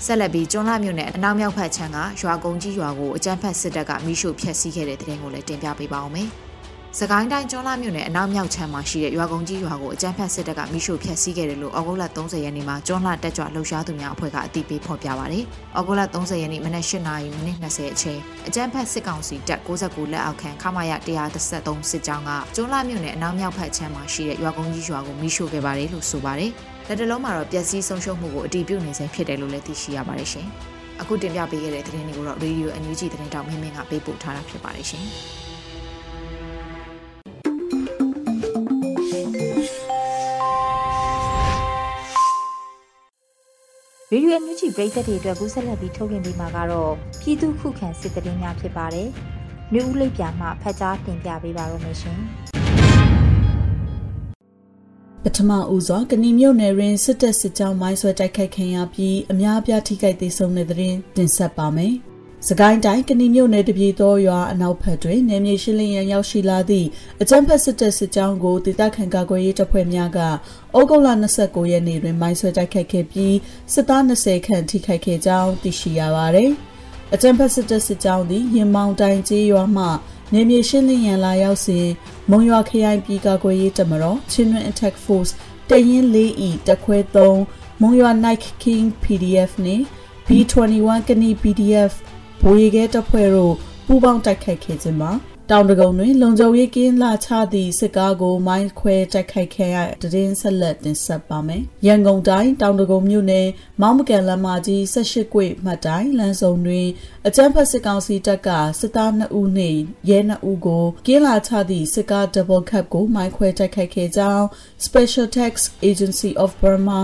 Speaker 3: ဆက်လက်ပြီးကျွန်းလာမြို့နယ်အနောက်မြောက်ဖက်ခြမ်းကရွာကုန်းကြီးရွာကိုအကြမ်းဖက်စစ်တပ်ကမိရှုဖျက်ဆီးခဲ့တဲ့တဲ့တင်ကိုလည်းတင်ပြပေးပါအောင်မယ်။စကိုင်းတိုင်းကျွန်းလာမြို့နယ်အနောက်မြောက်ခြမ်းမှာရှိတဲ့ရွာကုန်းကြီးရွာကိုအကြမ်းဖက်စစ်တပ်ကမိရှုဖျက်ဆီးခဲ့တယ်လို့ဩဂုတ်လ30ရက်နေ့မှာကျွန်းလာတက်ကြွလှုပ်ရှားသူများအဖွဲ့ကအသိပေးဖော်ပြပါရတယ်။ဩဂုတ်လ30ရက်နေ့မနက်၈နာရီမိနစ်20အချိန်အကြမ်းဖက်စစ်ကောင်စီတပ်69လက်အောက်ခံခမာရ133စစ်ကြောင်းကကျွန်းလာမြို့နယ်အနောက်မြောက်ဖက်ခြမ်းမှာရှိတဲ့ရွာကုန်းကြီးရွာကိုမိရှုခဲ့ပါတယ်လို့ဆိုပါတယ်။ လက်တလုံးမှာတော့ပျက်စီးဆုံးရှုံးမှုကိုအတည်ပြုနေစေဖြစ်တယ်လို့လည်းသိရှိရပါတယ်ရှင်။အခုတင်ပြပေးခဲ့တဲ့သတင်းတွေကိုတော့ Radio NUG သတင်းတောင်မင်းမင်းကပေးပို့ထားတာဖြစ်ပါတယ်ရှင်။
Speaker 1: ဗီဒီယိုအန်ယူဂျီပရိသတ်တွေအတွက်ကူးဆက်လက်ပြီးထုတ်လွှင့်ပေးမှာကတော့ပြည်သူခုခံစစ်တရင်များဖြစ်ပါတယ်။မြို့ဦးလိပ်ပြာမှဖတ်ကြားတင်ပြပေးပါရမရှင်။
Speaker 4: ပထမဦးစွာကဏီမြို့နယ်တွင်စစ်တပ်စစ်ကြောင်းမိုင်းဆွဲတိုက်ခိုက်ခံရပြီးအများအပြားထိခိုက်ဒေဆုံးတဲ့တဲ့တင်ဆက်ပါမယ်။စကိုင်းတိုင်းကဏီမြို့နယ်တပြည်တော်ရွာအနောက်ဘက်တွင်နေမြေရှင်းလင်းရန်ရောက်ရှိလာသည့်အကြမ်းဖက်စစ်တပ်စစ်ကြောင်းကိုဒေသခံကာကွယ်ရေးတပ်ဖွဲ့များကဩဂုတ်လ29ရက်နေ့တွင်မိုင်းဆွဲတိုက်ခိုက်ခဲ့ပြီးစစ်သား20ခန့်ထိခိုက်ခဲ့ကြောင်းသိရှိရပါသည်။အကြမ်းဖက်စစ်တပ်စစ်ကြောင်းသည်ရင်မောင်တိုင်ကျေးရွာမှ နေမြေရှင်းလင်းရန်လာရောက်စဉ်မုံရွာခရိုင်ပြည်ကာကွယ်ရေးတပ်မတော် Children Attack Force တရင်လေးဤတခွဲ3မုံရွာ Nike King PDF နှင့် B21 ကနီ PDF ဘိုးရီကဲတပ်ဖွဲ့တို့ပူးပေါင်းတိုက်ခိုက်ခဲ့ခြင်းမှာ တောင်တကုံတွင် လုံခြုံရေးကင်းလာချသည့်စစ်ကားကို မိုင်းခွဲတိုက်ခိုက်ခဲ့ရတဲ့တင်ဆက်လက်တင်ဆက်ပါမယ်။ရန်ကုန်တိုင်းတောင်တကုံမြို့နယ်မောင်းမကန်လမ်းမကြီး18ကွေ့မှတ်တိုင်းလမ်းစုံတွင်အကြမ်းဖက်စစ်ကောင်စီတပ်ကစစ်သား2ဦးနှင့်ရဲ2ဦးကိုကင်းလာချသည့်စစ်ကား double cab ကို မိုင်းခွဲတိုက်ခိုက်ခဲ့ကြောင်း Special Tax Agency of Burma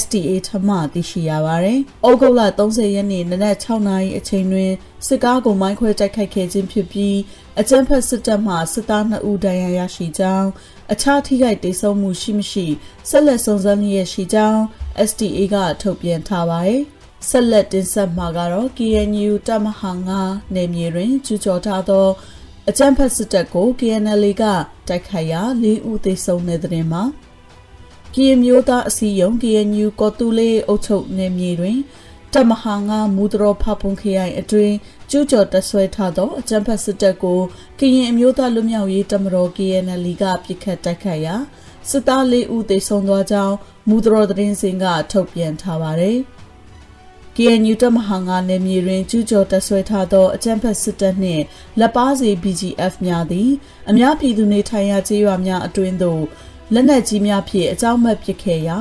Speaker 4: STA ထမသိရှိရပါတယ်။ဩဂုတ်လ30ရက်နေ့နနက်6နာရီအချိန်တွင်စစ်ကားကိုမိုင်းခွဲတိုက်ခိုက်ခဲ့ခြင်းဖြစ်ပြီး အကြမ်းဖက်စစ်တပ်မှစစ်သား2ဦးဒဏ်ရာရရှိကြောင်းအခြားထိခိုက်ဒေဆုံးမှုရှိမရှိဆက်လက်စုံစမ်းလျက်ရှိကြောင်း STA ကထုတ်ပြန်ထားပါတယ်။ဆက်လက်တင်ဆက်မှာကတော့ KNU တမဟာ9နယ်မြေတွင်ကျူးကျော်ထားသောအကြမ်းဖက်စစ်တပ်ကို KNL ကတိုက်ခိုက်ရာ၄ဦးသေဆုံးတဲ့တဲ့တင်မှာကရင်မျိုးသားအစည်းအရုံး KNU ကော်တူလေးအုပ်ချုပ်နယ်မြေတွင် တမဟာငါမူတရောဖပွန်ခရိုင်အတွင်းကျူးကျော်တဆွဲထားသောအကြမ်းဖက်စစ်တပ်ကိုကရင်အမျိုးသားလူမျိုးရေးတမတော် KNL ကပြစ်ခတ်တိုက်ခိုက်ရာစစ်သား၄ဦးသေဆုံးသွားကြောင်းမူတရောသတင်းစင်ကထုတ်ပြန်ထားပါတယ်။ KNU တမဟာငါနယ်မြေတွင်ကျူးကျော်တဆွဲထားသောအကြမ်းဖက်စစ်တပ်နှင့်လက်ပါစီ BGF များသည်အများပြည်သူနေထိုင်ရာခြေရွာများအတွင်းသို့လက်နက်ကြီးများဖြင့်အကြောင်းမဲ့ပစ်ခဲ့ရာ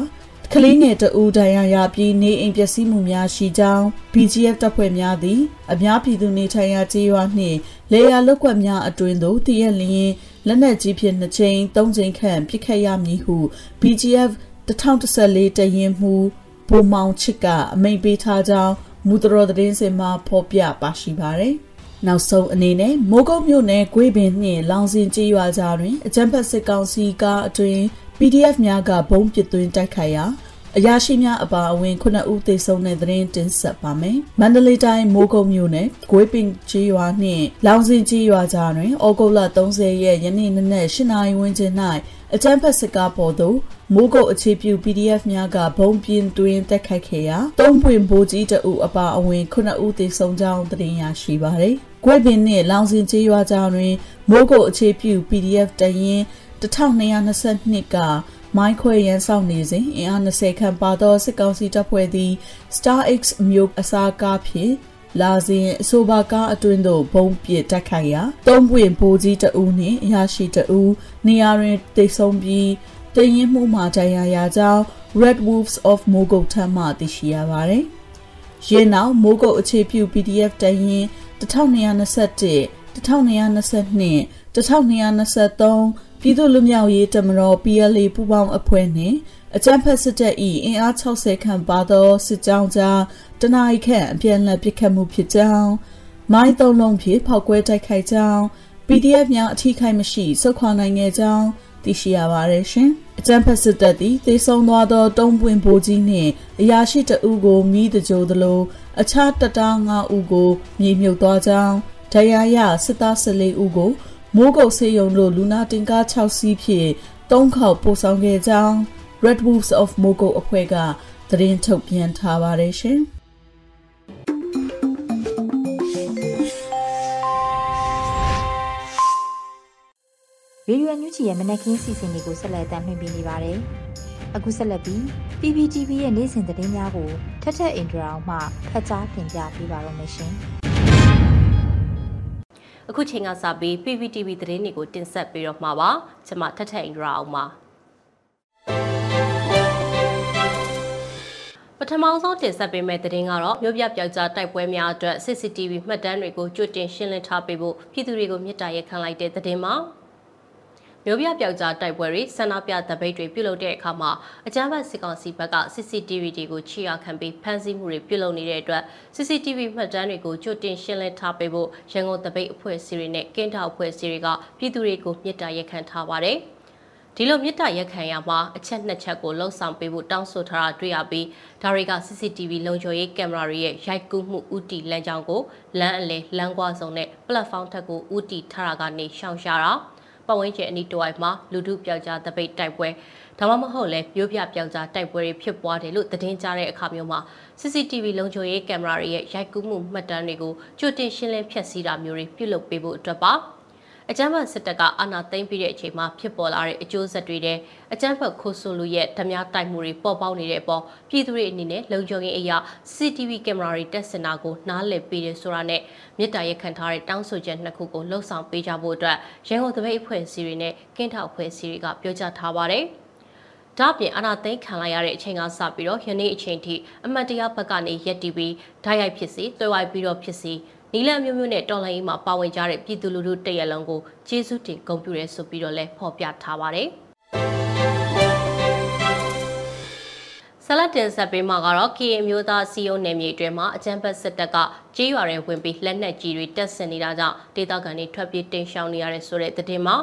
Speaker 4: ကလေးငယ်တဦးဒဏ်ရာရပြီးနေအိမ်ပျက်စီးမှုများရှိကြောင်း BGF တပ်ဖွဲ့များသည် အများပြည်သူနေထိုင်ရာကျေးရွာနှင့်လေယာလုကွက်များအတွင်းသို့တရက်လျင်လက်နက်ကြီးဖြင့်2ချိန်3ချိန်ခန့်ပစ်ခတ်ရမည်ဟု BGF 2014တရင်မှုဘိုမောင်ချစ်ကအမိန့်ပေးထားကြောင်းမူတရောသတင်းစင်မှာဖော်ပြပါရှိပါတယ်။နောက်ဆုံးအနေနဲ့မိုးကုတ်မြို့နယ်ဂွေပင်နှင့်လောင်စင်ကြေးရွာကြားတွင်အကြံဖက်စစ်ကောင်စီကအတွင် PDF များကဘုံပစ်သွင်းတိုက်ခိုက်ရာအရာရှိများအပါအဝင်ခုနှစ်ဦးသေဆုံးတဲ့သတင်းတင်ဆက်ပါမယ်။မန္တလေးတိုင်းမိုးကုတ်မြို့နယ်ဂွေးပင်ကြီးရွာနှင့်လောင်စင်ကြီးရွာကြားတွင်ဩဂုတ်လ30ရက်ယနေ့နနက်8နာရီဝန်းကျင်၌အကြမ်းဖက်စစ်ကားပေါ်သို့မိုးကုတ်အခြေပြု PDF များကဘုံပြင်းတွင်တက်ခိုက်ခဲ့ရာသုံးပွင့်ဘိုးကြီးတအုပ်အပါအဝင်ခုနှစ်ဦးသေဆုံးကြောင်းသတင်းရရှိပါသည်။ဂွေးပင်နှင့်လောင်စင်ကြီးရွာကြားတွင်မိုးကုတ်အခြေပြု PDF တရင် 1222ကမိုင်းခွဲရန်ဆောင်နေစဉ်အင်အား20ခန့်ပါသောစစ်ကောင်စီတပ်ဖွဲ့သည် Star X မြို့အစားကားဖြင့်လာစဉ်အဆိုပါကားအတွင်းသို့ဘုံပစ်တက်ခိုက်ရာသုံးပွင့်ဘိုးကြီးတဦးနှင့်အရာရှိတဦးနေရာတွင်တိတ်ဆုံးပြီးတရင်မှုမှတရားရကြောင်း Red Wolves of Mogul ထံမှသိရှိရပါသည်။ရင်းနောက်မိုးကုတ်အခြေပြု PDF တရင်1221 1222 1223 ပြည်သူ့လူမျိုးရေးတမတော် PLA ပူးပေါင်းအဖွဲ့နှင့်အကြမ်းဖက်စစ်တပ်၏အင်အား60ခန့်ပါသောစစ်ကြောင်းကြားတနအီခန့်အပြန်အလှန်ပစ်ခတ်မှုဖြစ်ကြောင်းမိုင်းသုံးလုံးဖြင့်ဖောက်ကွဲတိုက်ခိုက်ကြောင်း PDF များအထီးခိုက်မရှိစုခွာနိုင်ခဲ့ကြောင်းသိရှိရပါတယ်ရှင်။အကြမ်းဖက်စစ်တပ်သည်သေဆုံးသွားသောတုံးပွင့်ဘိုးကြီးနှင့်အရာရှိတအုပ်ကိုမိတကြိုသလိုအခြားတတား9ဦးကိုမြေမြုပ်သွားကြောင်းဒဏ်ရာရစစ်သား14ဦးကို မိုးကုတ်ဆေးရုံတို့လူနာတင်ကား6စီးဖြင့်၃ခေါက်ပို့ဆောင်ခဲ့ကြောင်း Red Wolves of Mogo အဖွဲ့ကသတင်းထုတ်ပြန်ထားပါတယ်ရှင်။
Speaker 1: ရေဒီယိုညူချီရဲ့မနက်ခင်းစီစဉ်တွေကိုဆက်လက်တင်ပြနေပါတယ်။အခုဆက်လက်ပြီး PPTV ရဲ့နေ့စဉ်သတင်းများကိုထက်ထက်အင်ဒရာအောင်မှဖတ်ကြားတင်ပြပေးပါရမရှင်။
Speaker 5: အခုချိန်ကစပြီး PPTV သတင်းတွေကိုတင်ဆက်ပေးတော့မှာပါကျွန်မထထအင်ဒရာအောင်ပါပထမဆုံးတင်ဆက်ပေးမယ့်သတင်းကတော့မြို့ပြပျောက်ကြားတိုက်ပွဲများအတွက် CCTV မှတ်တမ်းတွေကိုကြိုတင်ရှင်းလင်းထားပေးဖို့ပြည်သူတွေကိုမြစ်တာရက်ခံလိုက်တဲ့သတင်းမှာ မြို့ပြပျောက်ကြားတိုက်ပွဲတွေဆန္ဒပြတပိတ်တွေပြုလုပ်တဲ့အခါမှာအကြမ်းဖက်စစ်ကောင်စီဘက်က CCTV တွေကိုချီရခံပြီးဖမ်းဆီးမှုတွေပြုလုပ်နေတဲ့အတွက် CCTV မှတ်တမ်းတွေကိုကြိုတင်ရှင်းလင်းထားပေးဖို့ရန်ကုန်တပိတ်အဖွဲ့အစည်းတွေနဲ့ကင်းထောက်အဖွဲ့အစည်းတွေကပြည်သူတွေကိုမြစ်တာရက်ခံထားပါတယ်။ဒီလိုမြစ်တာရက်ခံရမှာအချက်နှစ်ချက်ကိုလှုံ့ဆော်ပေးဖို့တောင်းဆိုထားတာတွေ့ရပြီးဒါတွေက CCTV လုံခြုံရေးကင်မရာတွေရဲ့ရိုက်ကူးမှုဥတီလမ်းကြောင်းကိုလမ်းအလဲလမ်းကွာစုံနဲ့ platform ထက်ကိုဥတီထားတာကနေရှောင်ရှားတာ ပတ်ဝန်းကျင်အနီးတစ်ဝိုက်မှာလူထုပျောက်ကြားတပိတ်တိုက်ပွဲဒါမှမဟုတ်လဲပြိုးပြပျောက်ကြားတိုက်ပွဲတွေဖြစ်ပွားတယ်လို့သတင်းကြားတဲ့အခါမျိုးမှာ CCTV လုံခြုံရေးကင်မရာတွေရဲ့ရိုက်ကူးမှုမှတ်တမ်းတွေကိုကြိုတင်ရှင်းလင်းဖျက်ဆီးတာမျိုးတွေပြုလုပ်ပေးဖို့အတွက်ပါ အကြမ်းဖက်စစ်တပ်ကအာဏာသိမ်းပြီးတဲ့အချိန်မှာဖြစ်ပေါ်လာတဲ့အကျိုးဆက်တွေတဲ့အကြမ်းဖက်ခိုးဆိုးလူရဲ့ဓမြတိုက်မှုတွေပေါ်ပေါက်နေတဲ့အပေါ်ပြည်သူတွေအနေနဲ့လုံခြုံရေးအရာ CCTV ကင်မရာတွေတက်စင်တာကိုနားလည်ပေးတယ်ဆိုတာနဲ့မြစ်တာရက်ခံထားတဲ့တောင်းဆိုချက်နှစ်ခုကိုလှုံ့ဆော်ပေးကြဖို့အတွက်ရန်ကုန်သပိတ်အဖွဲ့အစည်းတွေနဲ့ကင်းထောက်အဖွဲ့အစည်းတွေကပြောကြားထားပါတယ်။ဒါ့အပြင်အနာသိန်းခံလိုက်ရတဲ့အချိန်ကစပြီးတော့ယနေ့အချိန်ထိအမတ်တရားဘက်ကနေရက်တီပြီးဓာတ်ရိုက်ဖြစ်စီတွဲဝိုက်ပြီးတော့ဖြစ်စီ နီလန်မျိုးမျိုးနဲ့တော်လှန်ရေးမှာပါဝင်ကြတဲ့ပြည်သူလူထုတရက်လုံးကိုကျေးဇူးတင်ဂုဏ်ပြုရဲဆိုပြီးတော့လည်းဖော်ပြထားပါတယ်။ဆလတ်တင်ဆက်ပေးမှာကတော့ KA မျိုးသားစီယုံနယ်မြေအတွင်းမှာအကြမ်းဖက်စစ်တပ်ကကြေးရွာတွေဝင်ပြီးလက်နက်ကြီးတွေတက်ဆင်နေတာကြောင့်ဒေသခံတွေထွက်ပြေးတိမ်းရှောင်နေရတဲ့ဆိုတဲ့သတင်းမှာ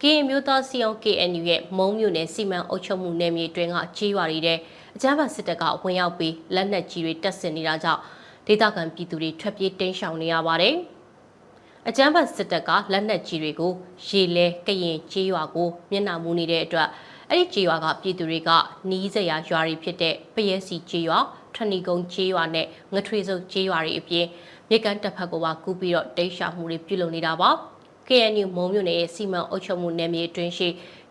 Speaker 5: KA မျိုးသားစီယုံ KNU ရဲ့မုံမြို့နယ်စီမံအုပ်ချုပ်မှုနယ်မြေအတွင်းကကြေးရွာတွေတဲ့အကြမ်းဖက်စစ်တပ်ကဝင်ရောက်ပြီးလက်နက်ကြီးတွေတက်ဆင်နေတာကြောင့် ဒေသခံပြည်သူတွေထွက်ပြေးတိမ်းရှောင်နေရပါတယ်။အကြမ်းဖက်စစ်တပ်ကလက်နက်ကြီးတွေကိုရေလဲကရင်ကြေးရွာကိုမျက်နှာမူနေတဲ့အတွက်အဲ့ဒီကြေးရွာကပြည်သူတွေကနီးစရာရွာတွေဖြစ်တဲ့ပရဲစီကြေးရွာထဏီကုန်းကြေးရွာနဲ့ငထွေစုပ်ကြေးရွာတွေအပြင်မြေကန်တပ်ဖက်ကပါကူးပြီးတော့တိတ်ရှောင်မှုတွေပြုလုပ်နေတာပါ။ KNU မုံမြို့နယ်ရဲ့စီမံအုပ်ချုပ်မှုနယ်မြေအတွင်းရှိ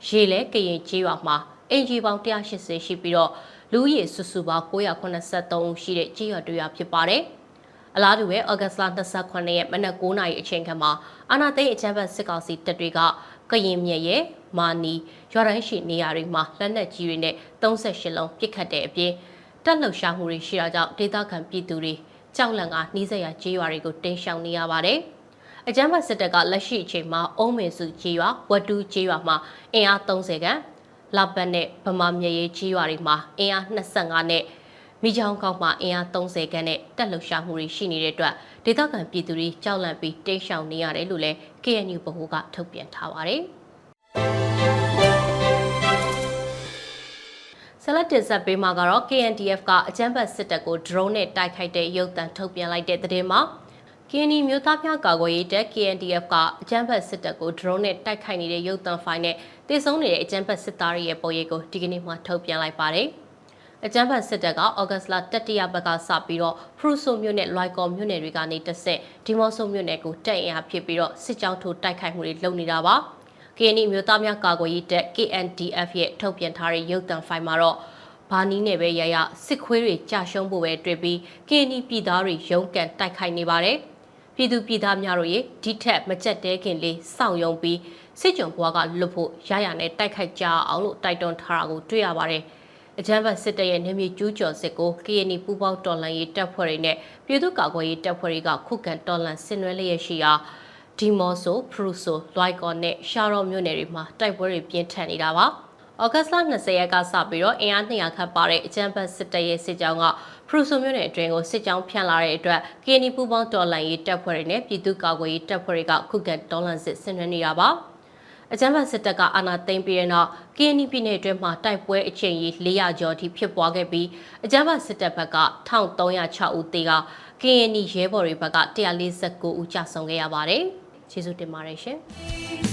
Speaker 5: ရေလဲကရင်ကြေးရွာမှာအင်ဂျီပေါင်း180ရှိပြီးတော့ လူဦးရေစုစုပေါင်း983ဦးရှိတဲ့ကြေးရွာတွေရဖြစ်ပါတယ်။အလားတူပဲဩဂတ်စ်လ29ရက်မနက်9:00နာရီအချိန်ခန့်မှာအာနာသိန်းအချမ်းဘတ်စစ်ကောင်စီတပ်တွေကကရင်မြက်ရဲ့မာနီရွာတိုင်းရှိနေရာတွေမှာလက်နက်ကြီးတွေနဲ့38လုံးပစ်ခတ်တဲ့အပြင်တက်လှုပ်ရှားမှုတွေရှိတာကြောင့်ဒေသခံပြည်သူတွေကြောက်လန့်ကနှီးစက်ရကြေးရွာတွေကိုတင်းရှောင်နေရပါတယ်။အကြမ်းဖက်စစ်တပ်ကလက်ရှိအချိန်မှာအုံးမင်စုကြေးရွာဝတ်တူးကြေးရွာမှာအင်အား30ခန့် လောက်ပတ်နဲ့ဗမာမြေရေးကြီးရွာတွေမှာအင်အား25နဲ့မိချောင်းကောက်မှာအင်အား30ခန်းနဲ့တက်လှုပ်ရှားမှုတွေရှိနေတဲ့အတွက်ဒေသခံပြည်သူတွေကြောက်လန့်ပြီးတိတ်ရှောင်နေရတယ်လို့လည်း KNU ဗဟိုကထုတ်ပြန်ထားပါတယ်။ဆလတ်တင်ဆက်ပေးမှာကတော့ KNDF ကအကြမ်းဖက်စစ်တပ်ကို drone နဲ့တိုက်ခိုက်တဲ့ရုပ်သံထုတ်ပြန်လိုက်တဲ့သတင်းမှာ KNI မျိုးသားများကာကွယ်ရေးတပ် KNDF ကအကြမ်းဖက်စစ်တပ်ကို drone နဲ့တိုက်ခိုက်နေတဲ့ရုပ်သံဖိုင်နဲ့တည်ဆုံနေတဲ့အကြမ်းဖက်စစ်သားတွေရဲ့ပုံရိပ်ကိုဒီကနေ့မှထုတ်ပြန်လိုက်ပါတယ်။အကြမ်းဖက်စစ်တပ်ကဩဂတ်လတတိယဘက်ကစပြီးတော့ဖရူဆိုမြို့နယ်လွိုင်ကော်မြို့နယ်တွေကနေတဆင့်ဒီမော့ဆိုမြို့နယ်ကိုတက်အင်အားဖြစ်ပြီးတော့စစ်ကြောင်းထိုးတိုက်ခိုက်မှုတွေလုပ်နေတာပါ။ KNI မျိုးသားများကာကွယ်ရေးတပ် KNDF ရဲ့ထုတ်ပြန်ထားတဲ့ရုပ်သံဖိုင်မှာတော့ဘာနီးနဲ့ပဲရရစစ်ခွေးတွေကြာရှုံးဖို့ပဲတွေ့ပြီး KNI ပြည်သားတွေရုန်းကန်တိုက်ခိုက်နေပါတယ်။ ပြည်သူပြည်သားများတို့ရေဒီထက်မကြက်တဲခင်လေးစောင့်ယုံပြီးစစ်ကြုံဘွားကလွတ်ဖို့ရရနဲ့တိုက်ခိုက်ကြအောင်လို့တိုက်တွန်းထားတာကိုတွေ့ရပါတယ်။အကြမ်းဖက်စစ်တပ်ရဲ့နေမြေကျူးကျော်စစ်ကို KNI ပူးပေါင်းတော်လှန်ရေးတပ်ဖွဲ့တွေနဲ့ပြည်သူ့ကာကွယ်ရေးတပ်ဖွဲ့တွေကခုခံတော်လှန်ဆင်နွှဲလျက်ရှိရာဒီမော့ဆိုဖရူဆိုလွိုက်ကော်နဲ့ရှာရော့မြို့နယ်တွေမှာတိုက်ပွဲတွေပြင်းထန်နေတာပါ။ဩဂတ်လ20ရက်ကစပြီးတော့အင်အား200ခန့်ပါတဲ့အကြမ်းဖက်စစ်တပ်ရဲ့စစ်ကြောင်းကဖ ရူဆိုမြို့နယ်အတွင်းကိုစစ်ကြောင်းဖြန့်လာတဲ့အတွက် KNI ပူးပေါင်းတော်လှန်ရေးတပ်ဖွဲ့တွေနဲ့ပြည်သူ့ကာကွယ်ရေးတပ်ဖွဲ့တွေကခုခံတော်လှန်စစ်ဆင်နွှဲနေတာပါအကြမ်းဖက်စစ်တပ်ကအာဏာသိမ်းပြီးတဲ့နောက် KNI ပြည်နယ်အတွင်းမှာတိုက်ပွဲအချိန်ကြီး400ကျော်ထိဖြစ်ပွားခဲ့ပြီးအကြမ်းဖက်စစ်တပ်ဘက်က1306ဦးသေက KNI ရဲဘော်တွေဘက်က149ဦးကြာဆုံးခဲ့ရပါတယ်။ကျေးဇူးတင်ပါတယ်ရှင်။